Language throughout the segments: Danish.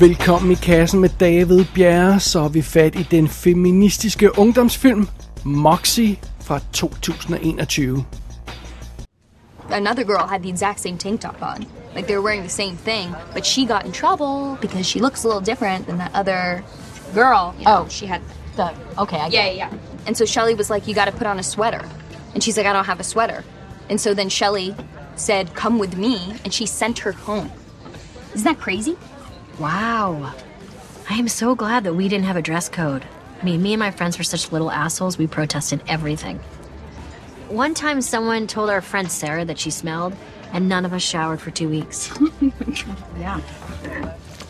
Velkommen i kassen med David Bjerre, så er vi fat i den feministiske ungdomsfilm Moxie fra 2021. Another girl had the exact same tank top on. Like they were wearing the same thing, but she got in trouble because she looks a little different than that other girl. You know, Oh. she had. The okay, I get Yeah, it. yeah, yeah. And so Shelly was like, "You got to put on a sweater," and she's like, "I don't have a sweater." And so then Shelly said, "Come with me," and she sent her home. Isn't that crazy? Wow. I am so glad that we didn't have a dress code. I mean, me and my friends were such little assholes, we protested everything. One time, someone told our friend Sarah that she smelled, and none of us showered for two weeks. Yeah.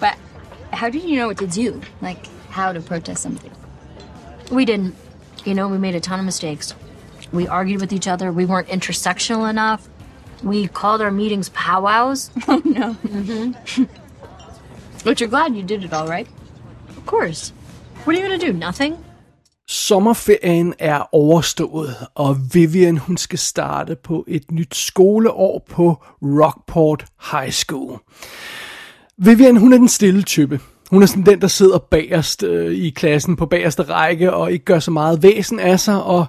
But how did you know what to do? Like how to protest something? We didn't. You know, we made a ton of mistakes. We argued with each other, we weren't intersectional enough. We called our meetings powwows. Oh no. Mm-hmm. but you're glad you did it all, right? Of course. What are you gonna do? Nothing? Sommerferien er overstået, og Vivian hun skal starte på et nyt skoleår på Rockport High School. Vivian hun er den stille type. Hun er sådan den, der sidder bagerst øh, i klassen på bagerste række og ikke gør så meget væsen af sig. Og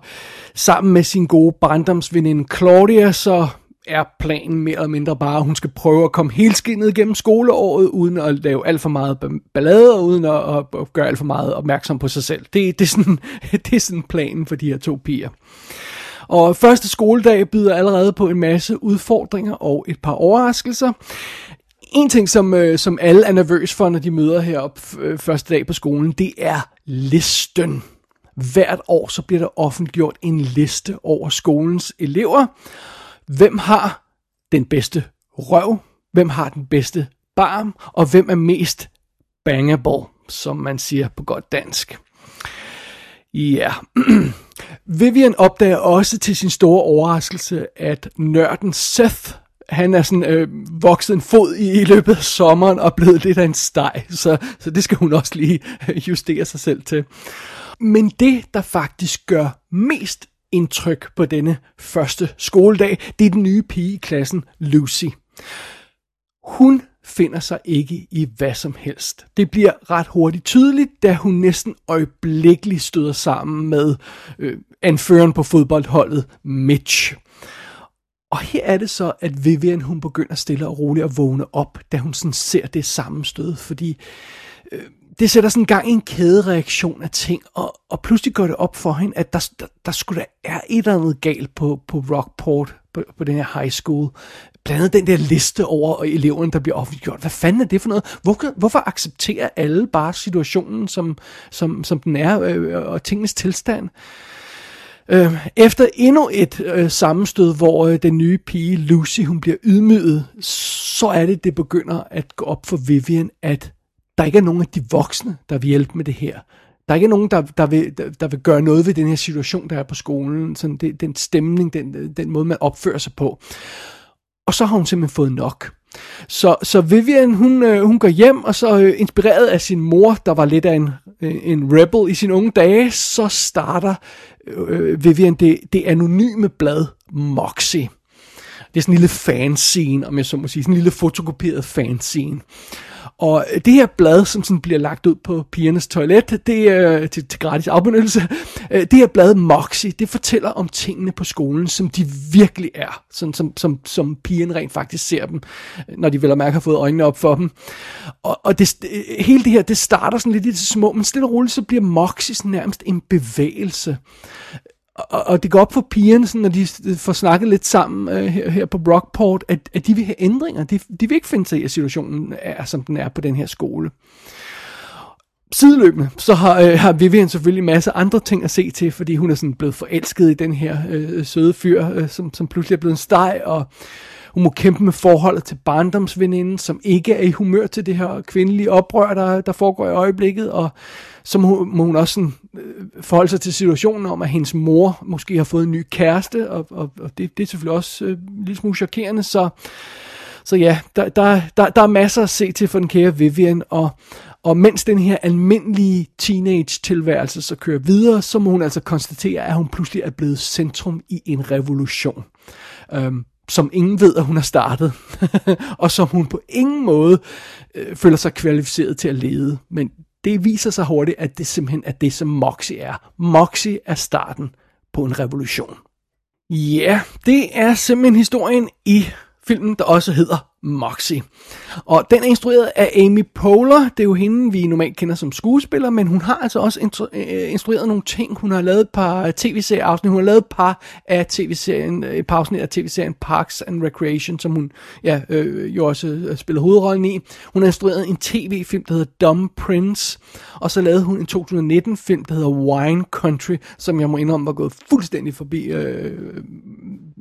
sammen med sin gode barndomsveninde Claudia, så er planen mere eller mindre bare, at hun skal prøve at komme helt skinnet igennem skoleåret, uden at lave alt for meget ballade, og uden at, at, at gøre alt for meget opmærksom på sig selv. Det, det, er sådan, det er sådan planen for de her to piger. Og første skoledag byder allerede på en masse udfordringer og et par overraskelser. En ting, som, øh, som alle er nervøs for, når de møder herop øh, første dag på skolen, det er listen. Hvert år så bliver der offentliggjort en liste over skolens elever. Hvem har den bedste røv? Hvem har den bedste barm? Og hvem er mest bangable, som man siger på godt dansk? Ja. Vivian opdager også til sin store overraskelse, at nørden Seth, han er sådan øh, vokset en fod i, i løbet af sommeren og blevet lidt af en steg, så, så det skal hun også lige justere sig selv til. Men det, der faktisk gør mest indtryk på denne første skoledag, det er den nye pige i klassen, Lucy. Hun finder sig ikke i hvad som helst. Det bliver ret hurtigt tydeligt, da hun næsten øjeblikkeligt støder sammen med øh, anføreren på fodboldholdet, Mitch. Og her er det så, at Vivian hun begynder stille og roligt at vågne op, da hun sådan ser det sammenstød, fordi øh, det sætter sådan gang i en kædereaktion af ting, og, og pludselig går det op for hende, at der, der, der skulle der er et eller andet galt på, på Rockport, på, på den her high school. Blandt andet den der liste over eleverne, der bliver offentliggjort. Hvad fanden er det for noget? Hvorfor, hvorfor accepterer alle bare situationen, som, som, som den er, øh, øh og tingens tilstand? Øh, efter endnu et øh, sammenstød, hvor øh, den nye pige Lucy hun bliver ydmyget, så er det, det begynder at gå op for Vivian, at der ikke er nogen af de voksne, der vil hjælpe med det her. Der er ikke nogen, der, der, vil, der, der vil gøre noget ved den her situation, der er på skolen. Sådan det, den stemning, den, den måde, man opfører sig på. Og så har hun simpelthen fået nok. Så, så Vivian, hun, øh, hun går hjem, og så øh, inspireret af sin mor, der var lidt af en, øh, en rebel i sine unge dage, så starter øh, øh Vivian det, det anonyme blad Moxie. Det er sådan en lille fanscene, om jeg så må sige, sådan en lille fotokopieret fanscene. Og det her blad, som sådan bliver lagt ud på pigernes toilet, det er til, til gratis afbenyttelse. Øh, Det her blad Moxie, det fortæller om tingene på skolen, som de virkelig er. Sådan, som, som, som pigerne rent faktisk ser dem, når de vel og mærke har fået øjnene op for dem. Og, og det, hele det her, det starter sådan lidt i det små, men stille og roligt, så bliver Moxie sådan nærmest en bevægelse og, og det går op for pigerne, sådan, når de øh, får snakket lidt sammen øh, her, her på Brockport, at, at de vil have ændringer. De, de vil ikke finde sig i, at situationen er, som den er på den her skole. Sideløbende, så har, øh, har Vivian selvfølgelig en masse andre ting at se til, fordi hun er sådan blevet forelsket i den her øh, søde fyr, øh, som, som pludselig er blevet en steg, og hun må kæmpe med forholdet til barndomsveninden, som ikke er i humør til det her kvindelige oprør, der, der foregår i øjeblikket, og så må, må hun også sådan, Øh, forholde sig til situationen om, at hendes mor måske har fået en ny kæreste, og, og, og det, det er selvfølgelig også øh, en lille smule chokerende, så, så ja, der, der, der, der er masser at se til for den kære Vivian, og, og mens den her almindelige teenage-tilværelse så kører videre, så må hun altså konstatere, at hun pludselig er blevet centrum i en revolution. Øhm, som ingen ved, at hun har startet, og som hun på ingen måde øh, føler sig kvalificeret til at lede. Men det viser sig hurtigt, at det simpelthen er det, som Moxie er. Moxie er starten på en revolution. Ja, det er simpelthen historien i filmen, der også hedder Moxie. Og den er instrueret af Amy Poehler. Det er jo hende, vi normalt kender som skuespiller, men hun har altså også øh, instrueret nogle ting. Hun har lavet et par tv-serieafsnit. Hun har lavet et par af tv-serien, øh, et par afsnit af tv-serien Parks and Recreation, som hun ja, øh, jo også øh, spiller hovedrollen i. Hun har instrueret en tv-film, der hedder Dumb Prince. Og så lavede hun en 2019-film, der hedder Wine Country, som jeg må indrømme var gået fuldstændig forbi øh,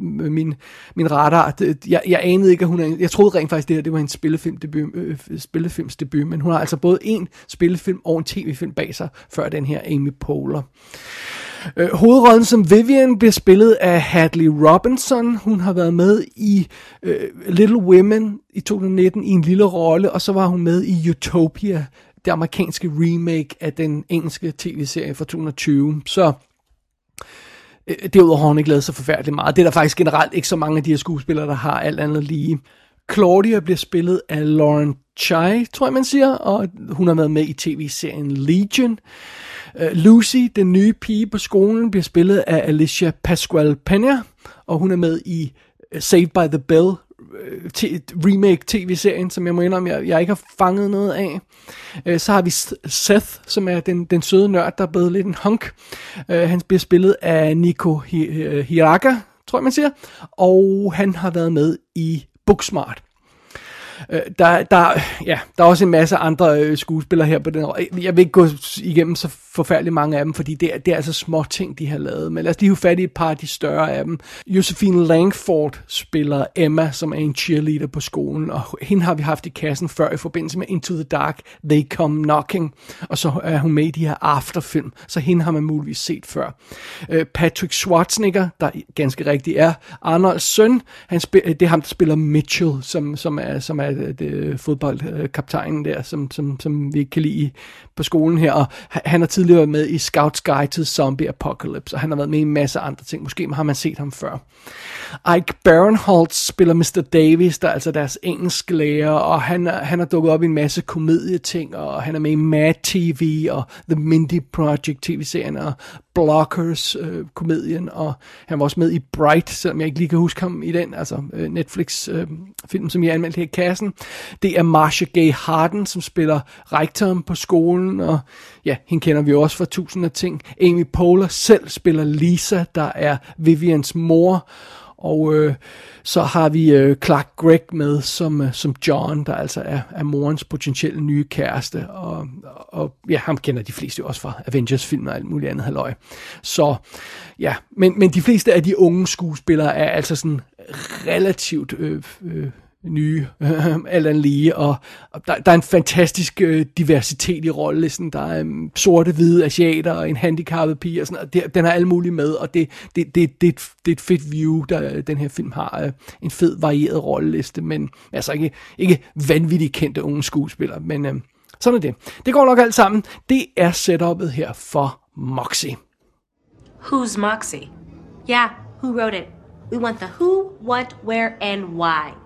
min, min radar. Jeg, jeg anede ikke, at hun er... Jeg troede rent faktisk, det her det var en spillefilmdebut, øh, spillefilmsdebut, men hun har altså både en spillefilm og en tv-film bag sig, før den her Amy Poehler. Øh, hovedrollen som Vivian bliver spillet af Hadley Robinson. Hun har været med i øh, Little Women i 2019 i en lille rolle, og så var hun med i Utopia, det amerikanske remake af den engelske tv-serie fra 2020. Så Øh, derudover har hun ikke lavet så forfærdeligt meget. Det er der faktisk generelt ikke så mange af de her skuespillere, der har alt andet lige. Claudia bliver spillet af Lauren Chai, tror jeg man siger, og hun har været med i tv-serien Legion. Øh, Lucy, den nye pige på skolen, bliver spillet af Alicia Pascual Pena, og hun er med i øh, Saved by the Bell Øh, remake tv-serien, som jeg må indrømme, jeg, jeg ikke har fanget noget af. Øh, så har vi Seth, som er den, den søde nørd, der er blevet lidt en hunk. Øh, han bliver spillet af Nico øh, Hiraka, tror jeg man siger, og han har været med i Booksmart. Øh, der, der, ja, der er også en masse andre øh, skuespillere her på den. Jeg vil ikke gå igennem så forfærdeligt mange af dem, fordi det er, det er altså små ting, de har lavet. Men lad os lige have fat i et par af de større af dem. Josephine Langford spiller Emma, som er en cheerleader på skolen, og hende har vi haft i kassen før i forbindelse med Into the Dark, They Come Knocking, og så er hun med i de her afterfilm, så hende har man muligvis set før. Øh, Patrick Schwarzenegger, der ganske rigtigt er Arnolds søn, han spil, øh, det er ham, der spiller Mitchell, som, som er, som er det, det, fodboldkaptajnen der, som, som, som vi ikke kan lide på skolen her, og han har tidligere været med i Scouts Guide to Zombie Apocalypse, og han har været med i en masse andre ting. Måske har man set ham før. Ike Barinholtz spiller Mr. Davis, der er altså deres engelske lærer, og han, han har dukket op i en masse komedieting, og han er med i Mad TV og The Mindy Project tv-serien, og Blockers øh, komedien, og han var også med i Bright, selvom jeg ikke lige kan huske ham i den, altså øh, Netflix øh, film, som jeg anmeldte her i klassen. Det er Marsha Gay Harden, som spiller rektoren på skolen, og ja, hende kender vi også fra tusind af ting. Amy Poehler selv spiller Lisa, der er Vivians mor, og øh, så har vi øh, Clark Gregg med som, øh, som John, der altså er, er morens potentielle nye kæreste. Og, og ja, ham kender de fleste også fra Avengers-film og alt muligt andet halløj. Så ja, men, men de fleste af de unge skuespillere er altså sådan relativt øh, øh, nye, øh, alt andet lige, og, og der, der er en fantastisk øh, diversitet i rollelisten. Der er øh, sorte, hvide asiater og en handicappet pige, og sådan, og det, den har alle mulige med, og det, det, det, det, det er et fedt view, der øh, den her film har. Øh, en fed, varieret rolleliste, men altså ikke, ikke vanvittigt kendte unge skuespillere, men øh, sådan er det. Det går nok alt sammen. Det er setupet her for Moxie. Who's Moxie? Yeah, who wrote it? We want the who, what, where, and why.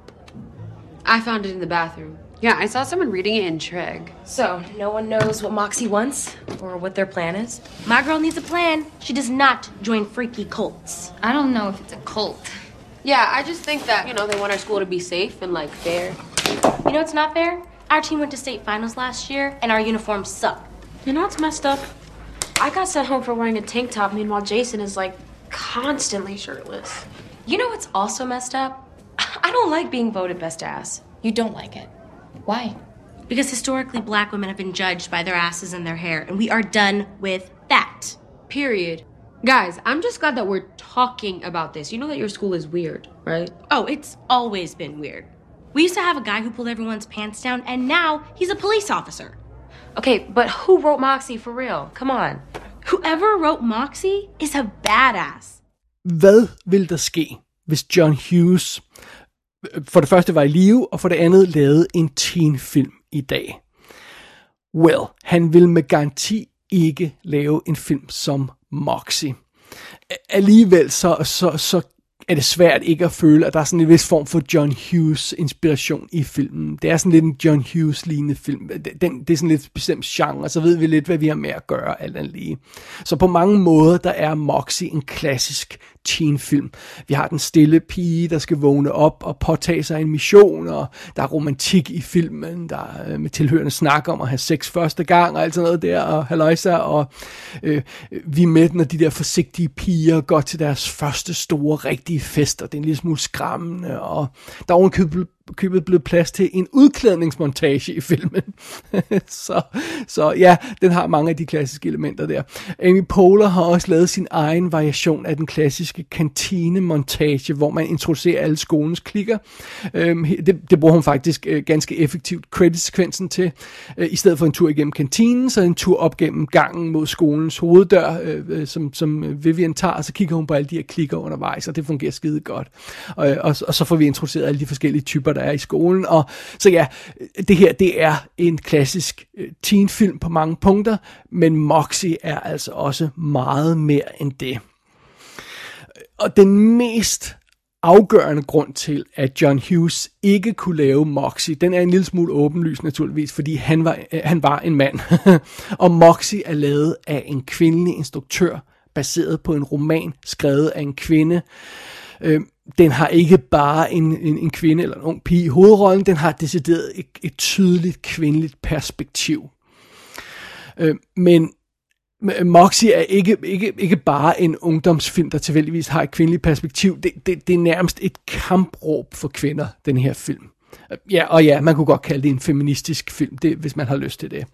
I found it in the bathroom. Yeah, I saw someone reading it in Trig. So, no one knows what Moxie wants or what their plan is? My girl needs a plan. She does not join freaky cults. I don't know if it's a cult. Yeah, I just think that, you know, they want our school to be safe and, like, fair. You know what's not fair? Our team went to state finals last year, and our uniforms suck. You know what's messed up? I got sent home for wearing a tank top, meanwhile Jason is, like, constantly shirtless. You know what's also messed up? I don't like being voted best ass. You don't like it. Why? Because historically, black women have been judged by their asses and their hair, and we are done with that. Period. Guys, I'm just glad that we're talking about this. You know that your school is weird, right? Oh, it's always been weird. We used to have a guy who pulled everyone's pants down, and now he's a police officer. Okay, but who wrote Moxie for real? Come on. Whoever wrote Moxie is a badass. Hvad vil der ske, hvis John Hughes for det første var i live, og for det andet lavede en teenfilm i dag. Well, han vil med garanti ikke lave en film som Moxie. Alligevel så, så, så er det svært ikke at føle, at der er sådan en vis form for John Hughes inspiration i filmen. Det er sådan lidt en John Hughes lignende film. Den, det er sådan lidt bestemt genre, så ved vi lidt, hvad vi har med at gøre, alt andet lige. Så på mange måder, der er Moxie en klassisk teenfilm. Vi har den stille pige, der skal vågne op og påtage sig en mission, og der er romantik i filmen, der er med tilhørende snak om at have sex første gang, og alt sådan noget der, og halløjsa, og øh, vi er med, når de der forsigtige piger går til deres første store, rigtige fest, og det er en lille smule skræmmende, og der er ovenkøbet købet blevet plads til en udklædningsmontage i filmen. så, så ja, den har mange af de klassiske elementer der. Amy Poehler har også lavet sin egen variation af den klassiske kantinemontage, hvor man introducerer alle skolens klikker. Øhm, det, det bruger hun faktisk øh, ganske effektivt credit-sekvensen til. Øh, I stedet for en tur igennem kantinen, så en tur op gennem gangen mod skolens hoveddør, øh, øh som, som Vivian tager, og så kigger hun på alle de her klikker undervejs, og det fungerer skide godt. Og, øh, og, og så får vi introduceret alle de forskellige typer, der er i skolen. Og så ja, det her, det er en klassisk øh, teenfilm på mange punkter, men Moxie er altså også meget mere end det. Og den mest afgørende grund til, at John Hughes ikke kunne lave Moxie, den er en lille smule åbenlys naturligvis, fordi han var, øh, han var en mand. og Moxie er lavet af en kvindelig instruktør, baseret på en roman skrevet af en kvinde. Øh, den har ikke bare en, en, en kvinde eller en ung pige i hovedrollen, den har decideret et, et tydeligt kvindeligt perspektiv. Øh, men Moxie er ikke, ikke, ikke bare en ungdomsfilm, der tilfældigvis har et kvindeligt perspektiv. Det, det, det er nærmest et kampråb for kvinder, den her film. Øh, ja, og ja, man kunne godt kalde det en feministisk film, det, hvis man har lyst til det.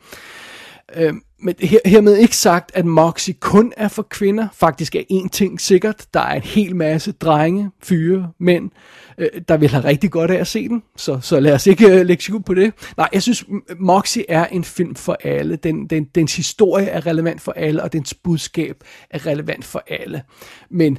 Øh, men her, hermed ikke sagt, at Moxie kun er for kvinder. Faktisk er én ting sikkert. Der er en hel masse drenge, fyre, mænd, øh, der vil have rigtig godt af at se den. Så, så lad os ikke øh, lægge sig på det. Nej, jeg synes, Moxie er en film for alle. Den, den, dens historie er relevant for alle, og dens budskab er relevant for alle. Men,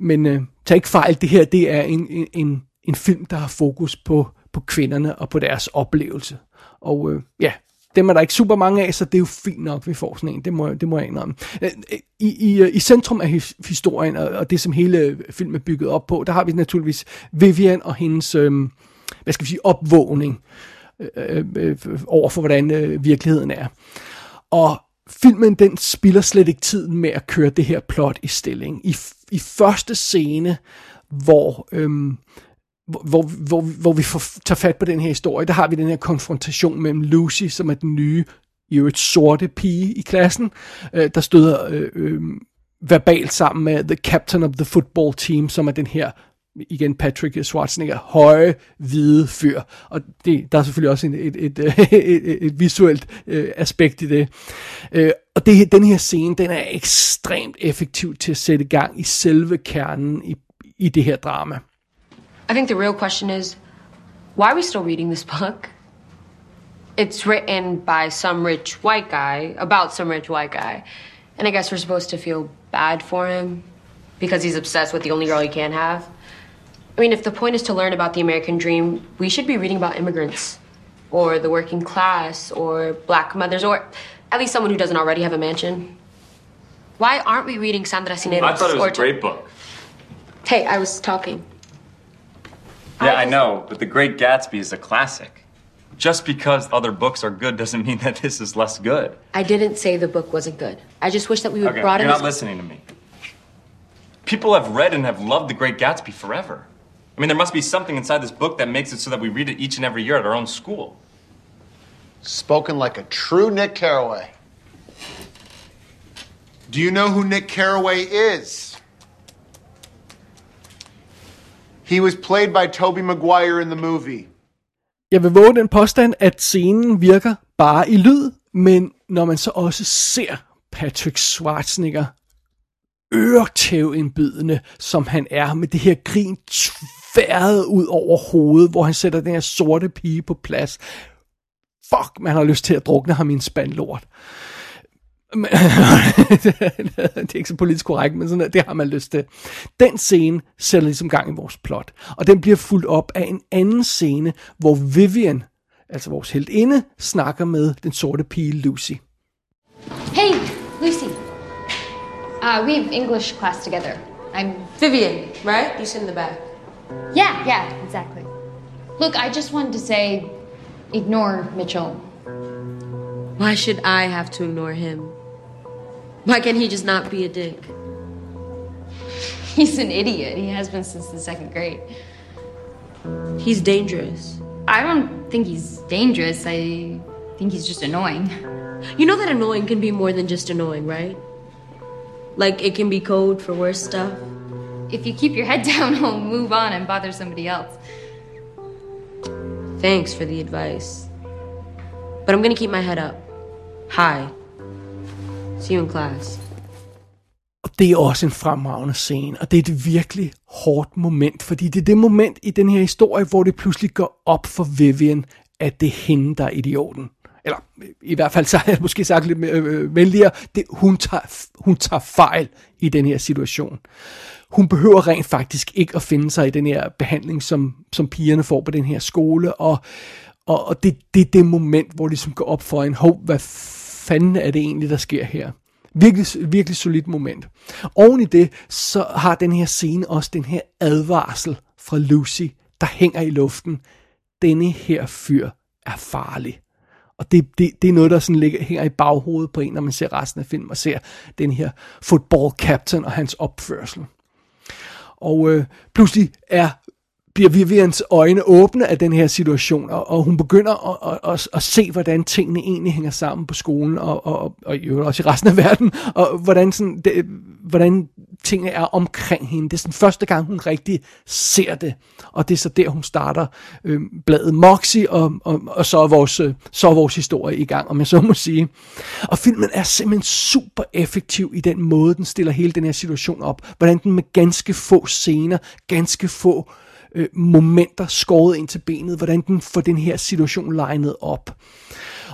men øh, tag ikke fejl, det her det er en, en, en film, der har fokus på, på kvinderne og på deres oplevelse. Og øh, ja, dem er der ikke super mange af, så det er jo fint nok, vi får sådan en. Det må, det må jeg indrømme. Øh, øh, I, i, øh, I centrum af historien, og det som hele filmen er bygget op på, der har vi naturligvis Vivian og hendes, øh, hvad skal vi sige, opvågning øh, øh, over for, hvordan øh, virkeligheden er. Og filmen, den spiller slet ikke tiden med at køre det her plot i stilling. I, i første scene, hvor... Øh, hvor, hvor, hvor vi får, tager fat på den her historie, der har vi den her konfrontation mellem Lucy, som er den nye, i øvrigt sorte pige i klassen, øh, der støder øh, øh, verbalt sammen med the captain of the football team, som er den her igen Patrick Schwarzenegger, høje, hvide fyr. Og det, der er selvfølgelig også en, et, et, et, et, et visuelt øh, aspekt i det. Øh, og det, den her scene, den er ekstremt effektiv til at sætte gang i selve kernen i, i det her drama. I think the real question is why are we still reading this book? It's written by some rich white guy about some rich white guy. And I guess we're supposed to feel bad for him because he's obsessed with the only girl he can have. I mean, if the point is to learn about the American dream, we should be reading about immigrants or the working class or black mothers or at least someone who doesn't already have a mansion. Why aren't we reading Sandra Cineros? I thought it was a great book. Hey, I was talking. Yeah, I, I know, but The Great Gatsby is a classic. Just because other books are good doesn't mean that this is less good. I didn't say the book wasn't good. I just wish that we would okay, broaden. You're not listening to me. People have read and have loved The Great Gatsby forever. I mean, there must be something inside this book that makes it so that we read it each and every year at our own school. Spoken like a true Nick Carraway. Do you know who Nick Carraway is? He was played by Toby Maguire in the movie. Jeg vil våge den påstand, at scenen virker bare i lyd, men når man så også ser Patrick Schwarzenegger øretævindbydende, som han er, med det her grin tværet ud over hovedet, hvor han sætter den her sorte pige på plads. Fuck, man har lyst til at drukne ham i en spand lort. det er ikke så politisk korrekt, men sådan, det har man lyst til. Den scene sætter ligesom gang i vores plot, og den bliver fuldt op af en anden scene, hvor Vivian, altså vores heldinde, snakker med den sorte pige Lucy. Hey, Lucy. Uh, we have English class together. I'm. Vivian, right? You sit in the back. Yeah, yeah, exactly. Look, I just wanted to say ignore Mitchell. Why should I have to ignore him? Why can't he just not be a dick? He's an idiot. He has been since the second grade. He's dangerous. I don't think he's dangerous. I think he's just annoying. You know that annoying can be more than just annoying, right? Like it can be code for worse stuff. If you keep your head down, he'll move on and bother somebody else. Thanks for the advice. But I'm gonna keep my head up. High. See you in class. Og det er også en fremragende scene, og det er et virkelig hårdt moment, fordi det er det moment i den her historie, hvor det pludselig går op for Vivian, at det er hende, der er idioten. Eller i hvert fald så har jeg måske sagt lidt mere, øh, venligere, det, hun, tager, hun tager fejl i den her situation. Hun behøver rent faktisk ikke at finde sig i den her behandling, som, som pigerne får på den her skole, og, og, og det, det er det moment, hvor det ligesom går op for en, hov, hvad fanden er det egentlig, der sker her? Virkelig, virkelig solidt moment. Oven i det, så har den her scene også den her advarsel fra Lucy, der hænger i luften. Denne her fyr er farlig. Og det, det, det er noget, der sådan ligger, hænger i baghovedet på en, når man ser resten af filmen og ser den her football captain og hans opførsel. Og øh, pludselig er bliver Vivians øjne åbne af den her situation, og, og hun begynder at, at, at, at se, hvordan tingene egentlig hænger sammen på skolen, og, og, og, og også i resten af verden, og hvordan, sådan, det, hvordan tingene er omkring hende. Det er sådan første gang, hun rigtig ser det, og det er så der, hun starter øh, bladet Moxie, og, og, og så, er vores, så er vores historie i gang, om jeg så må sige. Og filmen er simpelthen super effektiv i den måde, den stiller hele den her situation op. Hvordan den med ganske få scener, ganske få øh, Øh, momenter skåret ind til benet, hvordan den får den her situation legnet op.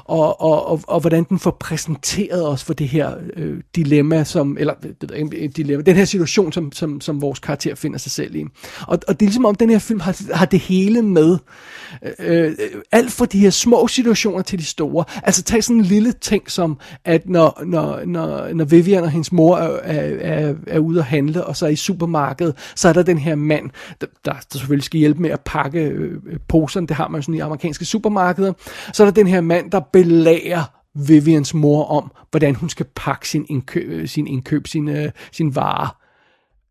Og, og, og, og hvordan den får præsenteret os for det her øh, dilemma, som, eller det, dilemma, den her situation, som, som, som vores karakter finder sig selv i. Og, og det er ligesom om, den her film har, har det hele med. Øh, øh, alt fra de her små situationer til de store. Altså tag sådan en lille ting som, at når, når, når, når Vivian og hendes mor er, er, er, er ude at handle, og så er i supermarkedet, så er der den her mand, der, der selvfølgelig skal hjælpe med at pakke øh, poserne, det har man sådan i amerikanske supermarkeder. Så er der den her mand, der belærer Vivians mor om, hvordan hun skal pakke sin indkøb, sin, indkøb, sin, øh, sin vare.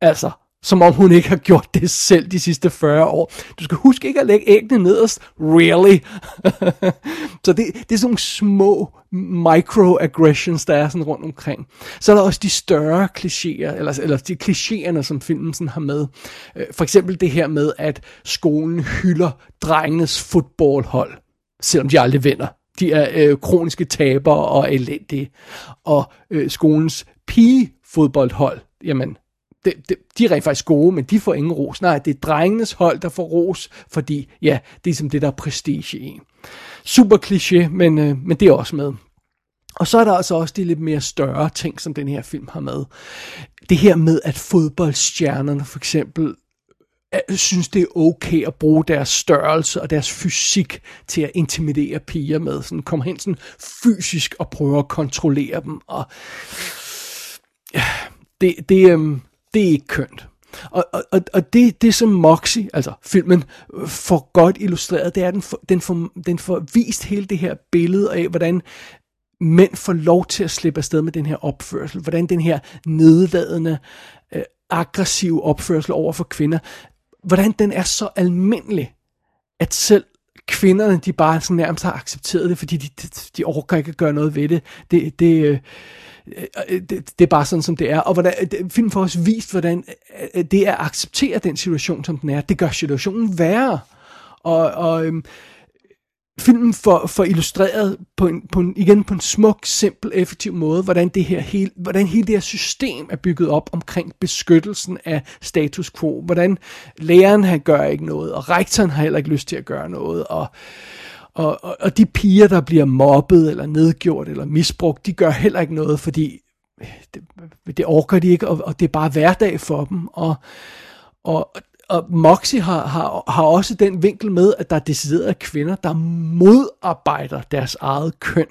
Altså, som om hun ikke har gjort det selv de sidste 40 år. Du skal huske ikke at lægge æggene nederst. Really? så det, det er sådan nogle små microaggressions, der er sådan rundt omkring. Så er der også de større klichéer, eller, eller de klichéerne, som filmen sådan har med. Øh, for eksempel det her med, at skolen hylder drengenes fodboldhold, selvom de aldrig vinder. De er øh, kroniske tabere og elendige. Og øh, skolens pigefodboldhold, jamen, det, det, de er rent faktisk gode, men de får ingen ros. Nej, det er drengenes hold, der får ros, fordi ja, det er som det, der er prestige i. Super kliché, men, øh, men det er også med. Og så er der altså også de lidt mere større ting, som den her film har med. Det her med, at fodboldstjernerne for eksempel Øh, synes, det er okay at bruge deres størrelse og deres fysik til at intimidere piger med. Sådan kom hen sådan fysisk og prøve at kontrollere dem. Og ja, det, det, øhm, det er ikke kønt. Og, og, og det, det som Moxie, altså filmen, øh, får godt illustreret, det er, at den får, den, får, den får vist hele det her billede af, hvordan mænd får lov til at slippe afsted med den her opførsel. Hvordan den her nedladende, øh, aggressive opførsel over for kvinder, hvordan den er så almindelig, at selv kvinderne, de bare sådan nærmest har accepteret det, fordi de, de, de orker ikke at gøre noget ved det. Det, det, øh, øh det, det er bare sådan, som det er. Og hvordan, filmen får også vist, hvordan øh, øh, det er at acceptere den situation, som den er. Det gør situationen værre. Og, og øhm, filmen får, får illustreret på en, på en, igen på en smuk, simpel, effektiv måde, hvordan, det her hele, hvordan hele det her system er bygget op omkring beskyttelsen af status quo. Hvordan læreren han gør ikke noget, og rektoren har heller ikke lyst til at gøre noget, og, og, og, og de piger, der bliver mobbet, eller nedgjort, eller misbrugt, de gør heller ikke noget, fordi det, det orker de ikke, og, og det er bare hverdag for dem. Og, og, og Moxie har, har, har også den vinkel med, at der er deciderede kvinder, der modarbejder deres eget køn.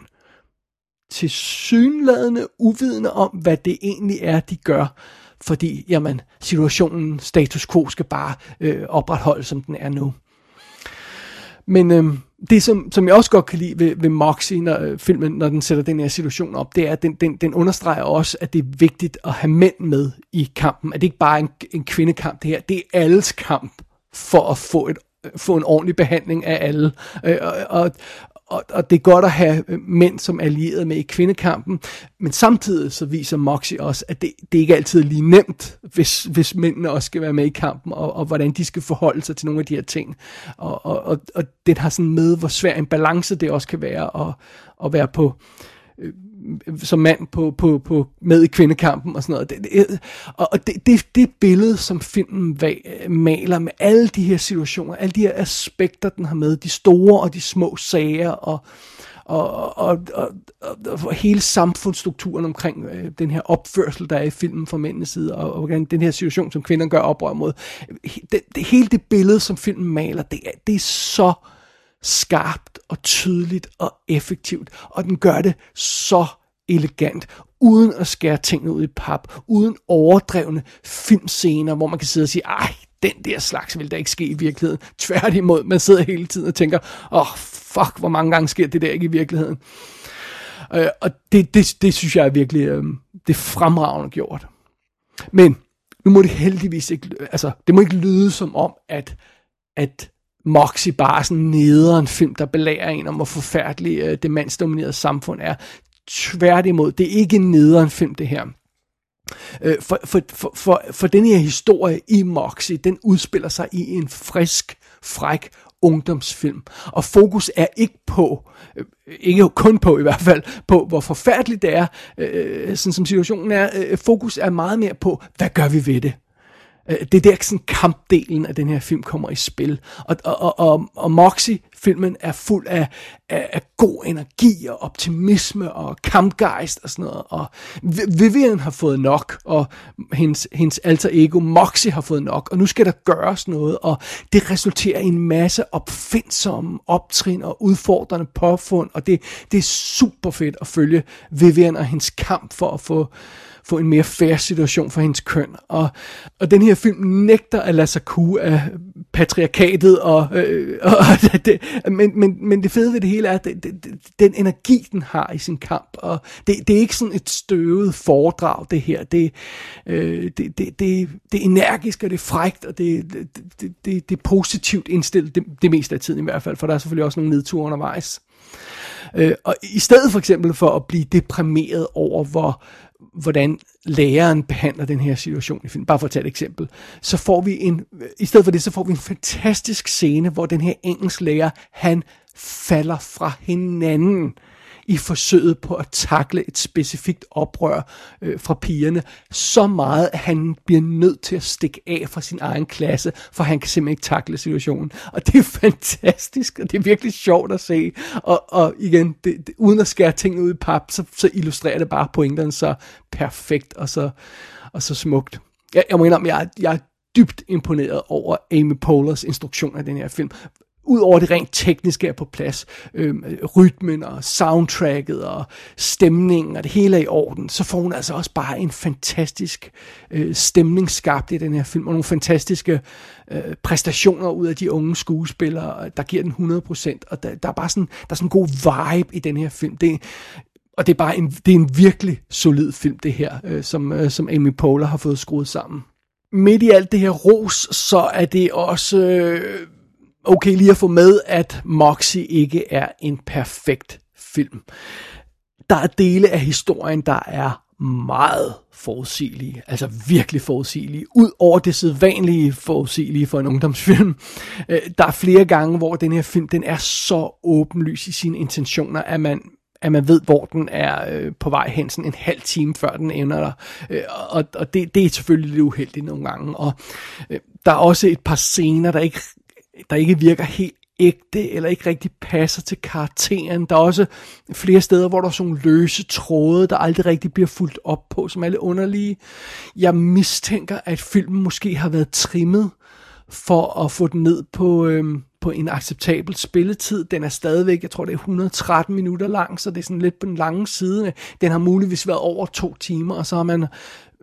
Til synladende uvidende om, hvad det egentlig er, de gør. fordi jamen, situationen, status quo skal bare øh, opretholdes, som den er nu. Men øhm, det, som, som jeg også godt kan lide ved, ved Moxie, når øh, filmen, når den sætter den her situation op, det er, at den, den, den understreger også, at det er vigtigt at have mænd med i kampen. At det ikke bare er en, en kvindekamp, det her. Det er alles kamp for at få et øh, få en ordentlig behandling af alle. Øh, og, og, og, og det er godt at have øh, mænd som allieret med i kvindekampen, men samtidig så viser Moxie også, at det, det ikke altid er lige nemt, hvis, hvis mændene også skal være med i kampen, og, og hvordan de skal forholde sig til nogle af de her ting. Og, og, og, og det har sådan med, hvor svær en balance det også kan være at, at være på øh, som mand på, på, på, med i kvindekampen og sådan noget. Det, det, og det, det, det billede, som filmen maler med alle de her situationer, alle de her aspekter, den har med, de store og de små sager, og, og, og, og, og, og hele samfundsstrukturen omkring øh, den her opførsel, der er i filmen fra mændenes side, og, og hvordan den her situation, som kvinder gør oprør mod. Det, det, hele det billede, som filmen maler, det er, det er så skarpt og tydeligt og effektivt, og den gør det så elegant, uden at skære tingene ud i pap, uden overdrevne filmscener, hvor man kan sidde og sige, ej, den der slags vil der ikke ske i virkeligheden. Tværtimod, man sidder hele tiden og tænker, åh, oh, fuck, hvor mange gange sker det der ikke i virkeligheden. Øh, og det, det, det synes jeg er virkelig, øh, det er fremragende gjort. Men, nu må det heldigvis ikke, altså, det må ikke lyde som om, at, at Moxie bare sådan nederen film, der belærer en om, hvor forfærdelig øh, det mandsdominerede samfund er. Tværtimod, det er ikke en nederen film, det her. Øh, for, for, for, for, for den her historie i Moxie, den udspiller sig i en frisk, fræk ungdomsfilm. Og fokus er ikke på, øh, ikke kun på i hvert fald, på hvor forfærdeligt det er, øh, sådan som situationen er. Øh, fokus er meget mere på, hvad gør vi ved det? Øh, det er der sådan kampdelen af den her film kommer i spil. Og, og, og, og Moxie-filmen er fuld af, af, af god energi og optimisme og kampgejst og sådan noget. Og Vivian har fået nok, og hendes, hendes alter ego Moxie har fået nok, og nu skal der gøres noget, og det resulterer i en masse opfindsomme optrin og udfordrende påfund, og det, det er super fedt at følge Vivian og hendes kamp for at få få en mere fair situation for hendes køn. Og, og den her film nægter at lade sig kue af patriarkatet, og, øh, og det, men, men, men det fede ved det hele er, at det, det, den energi, den har i sin kamp, og det, det er ikke sådan et støvet foredrag, det her. Det, øh, det, det, det, det er energisk, og det er frægt, og det, det, det, det, det er positivt indstillet, det, det meste af tiden i hvert fald, for der er selvfølgelig også nogle nedture undervejs. Øh, og i stedet for eksempel for at blive deprimeret over, hvor, hvordan læreren behandler den her situation i filmen. Bare for at tage et eksempel. Så får vi en, i stedet for det, så får vi en fantastisk scene, hvor den her engelsklærer, han falder fra hinanden i forsøget på at takle et specifikt oprør øh, fra pigerne, så meget, at han bliver nødt til at stikke af fra sin egen klasse, for han kan simpelthen ikke takle situationen. Og det er fantastisk, og det er virkelig sjovt at se. Og, og igen, det, det, uden at skære ting ud i pap, så, så illustrerer det bare pointerne så perfekt og så, og så smukt. Jeg, jeg må indrømme, jeg, jeg er dybt imponeret over Amy Poehler's instruktion af den her film Udover det rent tekniske er på plads, øh, rytmen og soundtracket og stemningen og det hele er i orden, så får hun altså også bare en fantastisk øh, stemning skabt i den her film, og nogle fantastiske øh, præstationer ud af de unge skuespillere, der giver den 100%, og der, der er bare sådan, der er sådan en god vibe i den her film. Det, og det er bare en, det er en virkelig solid film, det her, øh, som, øh, som Amy Poehler har fået skruet sammen. Midt i alt det her ros, så er det også... Øh, okay lige at få med, at Moxie ikke er en perfekt film. Der er dele af historien, der er meget forudsigelige, altså virkelig forudsigelige, ud over det sædvanlige forudsigelige for en ungdomsfilm. Øh, der er flere gange, hvor den her film, den er så åbenlys i sine intentioner, at man at man ved, hvor den er øh, på vej hen, sådan en halv time før den ender der. Øh, og og det, det er selvfølgelig lidt uheldigt nogle gange. Og øh, der er også et par scener, der ikke der ikke virker helt ægte, eller ikke rigtig passer til karakteren. Der er også flere steder, hvor der er sådan løse tråde, der aldrig rigtig bliver fuldt op på, som er lidt underlige. Jeg mistænker, at filmen måske har været trimmet for at få den ned på, øhm, på en acceptabel spilletid. Den er stadigvæk, jeg tror det er 113 minutter lang, så det er sådan lidt på den lange side. Den har muligvis været over to timer, og så har man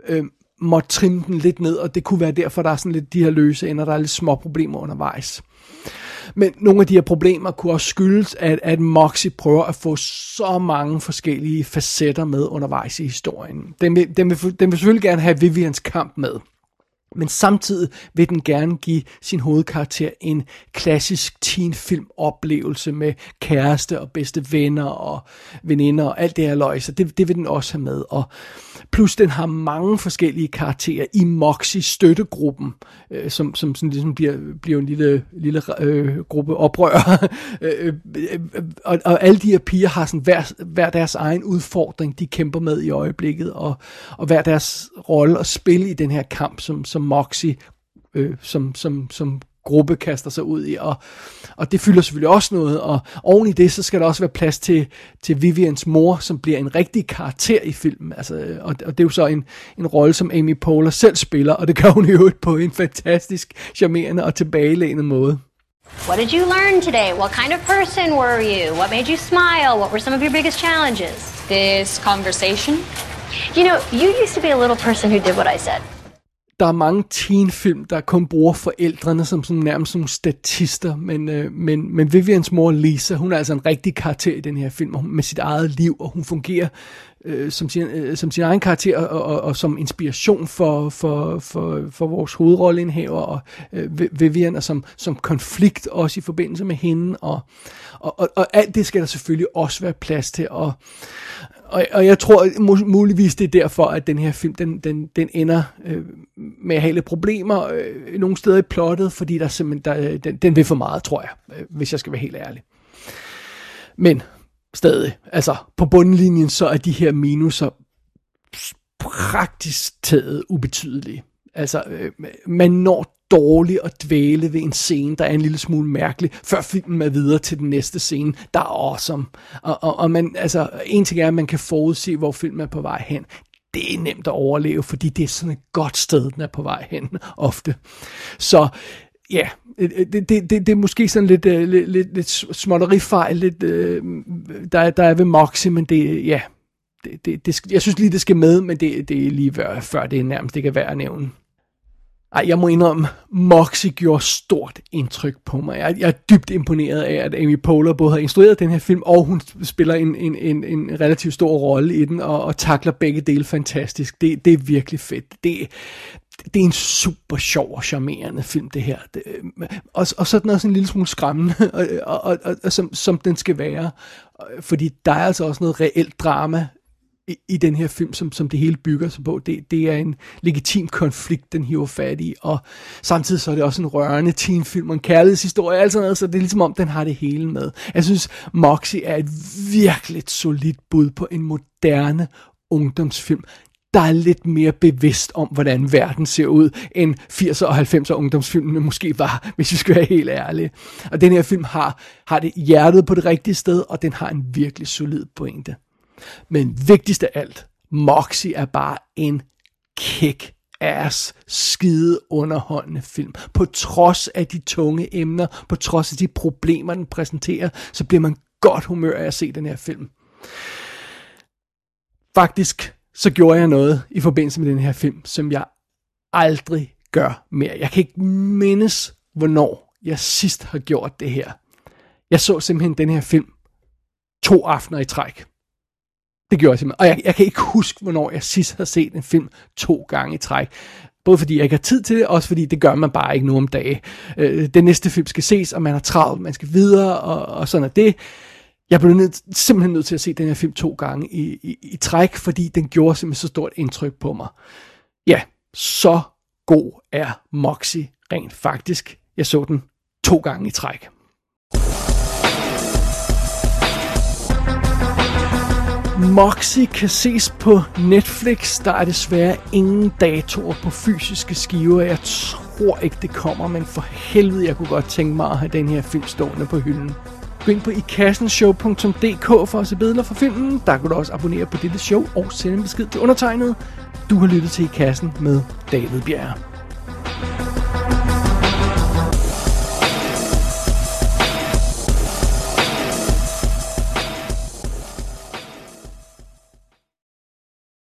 øhm, måtte trimme den lidt ned, og det kunne være derfor, der er sådan lidt de her løse ender, der er lidt små problemer undervejs. Men nogle af de her problemer kunne også skyldes, at, at Moxie prøver at få så mange forskellige facetter med undervejs i historien. Den vil, den vil, den vil selvfølgelig gerne have Vivians kamp med. Men samtidig vil den gerne give sin hovedkarakter en klassisk teenfilm oplevelse med kæreste og bedste venner og veninder og alt det her løg, så det, det vil den også have med. Og plus den har mange forskellige karakterer i Moxie støttegruppen, øh, som, som sådan ligesom bliver, bliver en lille, lille øh, gruppe oprører. øh, øh, og, og alle de her piger har sådan hver, hver deres egen udfordring, de kæmper med i øjeblikket, og, og hver deres rolle og spil i den her kamp, som, som Moxie øh, som, som, som gruppe kaster sig ud i, og, og det fylder selvfølgelig også noget, og oven i det, så skal der også være plads til, til Vivians mor, som bliver en rigtig karakter i filmen, altså, og, og det er jo så en, en rolle, som Amy Poehler selv spiller, og det gør hun jo på en fantastisk, charmerende og tilbagelænet måde. What did you learn today? What kind of person were you? What made you smile? What were some of your biggest challenges? This conversation? You know, you used to be a little person who did what I said der er mange teenfilm, der kun bruger forældrene som sådan, nærmest som statister, men, øh, men, men Vivians mor Lisa, hun er altså en rigtig karakter i den her film, med sit eget liv, og hun fungerer øh, som, sin, øh, som sin egen karakter, og, og, og som inspiration for, for, for, for vores hovedrolleindhaver, og øh, Vivian, og som, som konflikt også i forbindelse med hende, og, og, og, og alt det skal der selvfølgelig også være plads til, og og, og jeg tror muligvis det er derfor, at den her film, den, den, den ender øh, med at have lidt problemer øh, nogle steder i plottet, fordi der simpelthen, der, øh, den, den vil for meget, tror jeg, øh, hvis jeg skal være helt ærlig. Men stadig, altså på bundlinjen, så er de her minuser praktisk taget ubetydelige. Altså, øh, man når dårligt at dvæle ved en scene, der er en lille smule mærkelig, før filmen er videre til den næste scene, der er awesome. Og, og, og man, altså, en ting er, at man kan forudse, hvor filmen er på vej hen. Det er nemt at overleve, fordi det er sådan et godt sted, den er på vej hen, ofte. Så ja, det, det, det, det er måske sådan lidt, uh, lidt, lidt, lidt småtterifejl, lidt, uh, der, der er ved Moxie, men det, ja, det, det, det, jeg synes lige, det skal med, men det, det er lige før, før det er nærmest ikke er værd at nævne. Ej, jeg må indrømme, Moxie gjorde stort indtryk på mig. Jeg, jeg er dybt imponeret af, at Amy Poehler både har instrueret den her film, og hun spiller en, en, en, en relativt stor rolle i den, og, og takler begge dele fantastisk. Det, det er virkelig fedt. Det, det er en super sjov og charmerende film, det her. Det, og, og så er den også en lille smule skræmmende, og, og, og, og, som, som den skal være. Fordi der er altså også noget reelt drama i, i den her film, som, som det hele bygger sig på. Det, det er en legitim konflikt, den hiver fat i, og samtidig så er det også en rørende teenfilm og en kærlighedshistorie, altså noget, så det er ligesom om, den har det hele med. Jeg synes, Moxie er et virkelig solidt bud på en moderne ungdomsfilm, der er lidt mere bevidst om, hvordan verden ser ud, end 80'er og 90'er ungdomsfilmene måske var, hvis vi skal være helt ærlige. Og den her film har, har det hjertet på det rigtige sted, og den har en virkelig solid pointe. Men vigtigst af alt, Moxie er bare en kick ass skide underholdende film. På trods af de tunge emner, på trods af de problemer, den præsenterer, så bliver man godt humør af at se den her film. Faktisk så gjorde jeg noget i forbindelse med den her film, som jeg aldrig gør mere. Jeg kan ikke mindes, hvornår jeg sidst har gjort det her. Jeg så simpelthen den her film to aftener i træk. Det gjorde jeg simpelthen. Og jeg, jeg kan ikke huske, hvornår jeg sidst har set en film to gange i træk. Både fordi jeg ikke har tid til det, også fordi det gør man bare ikke nu om dagen. Øh, den næste film skal ses, og man har travlt, man skal videre, og, og sådan er det. Jeg blev nød, simpelthen nødt til at se den her film to gange i, i, i træk, fordi den gjorde simpelthen så stort indtryk på mig. Ja, så god er Moxie rent faktisk. Jeg så den to gange i træk. Moxie kan ses på Netflix. Der er desværre ingen datoer på fysiske skiver. Jeg tror ikke, det kommer, men for helvede, jeg kunne godt tænke mig at have den her film stående på hylden. Gå ind på ikassenshow.dk for at se billeder fra filmen. Der kan du også abonnere på dette show og sende en besked til undertegnet. Du har lyttet til I Kassen med David Bjerg.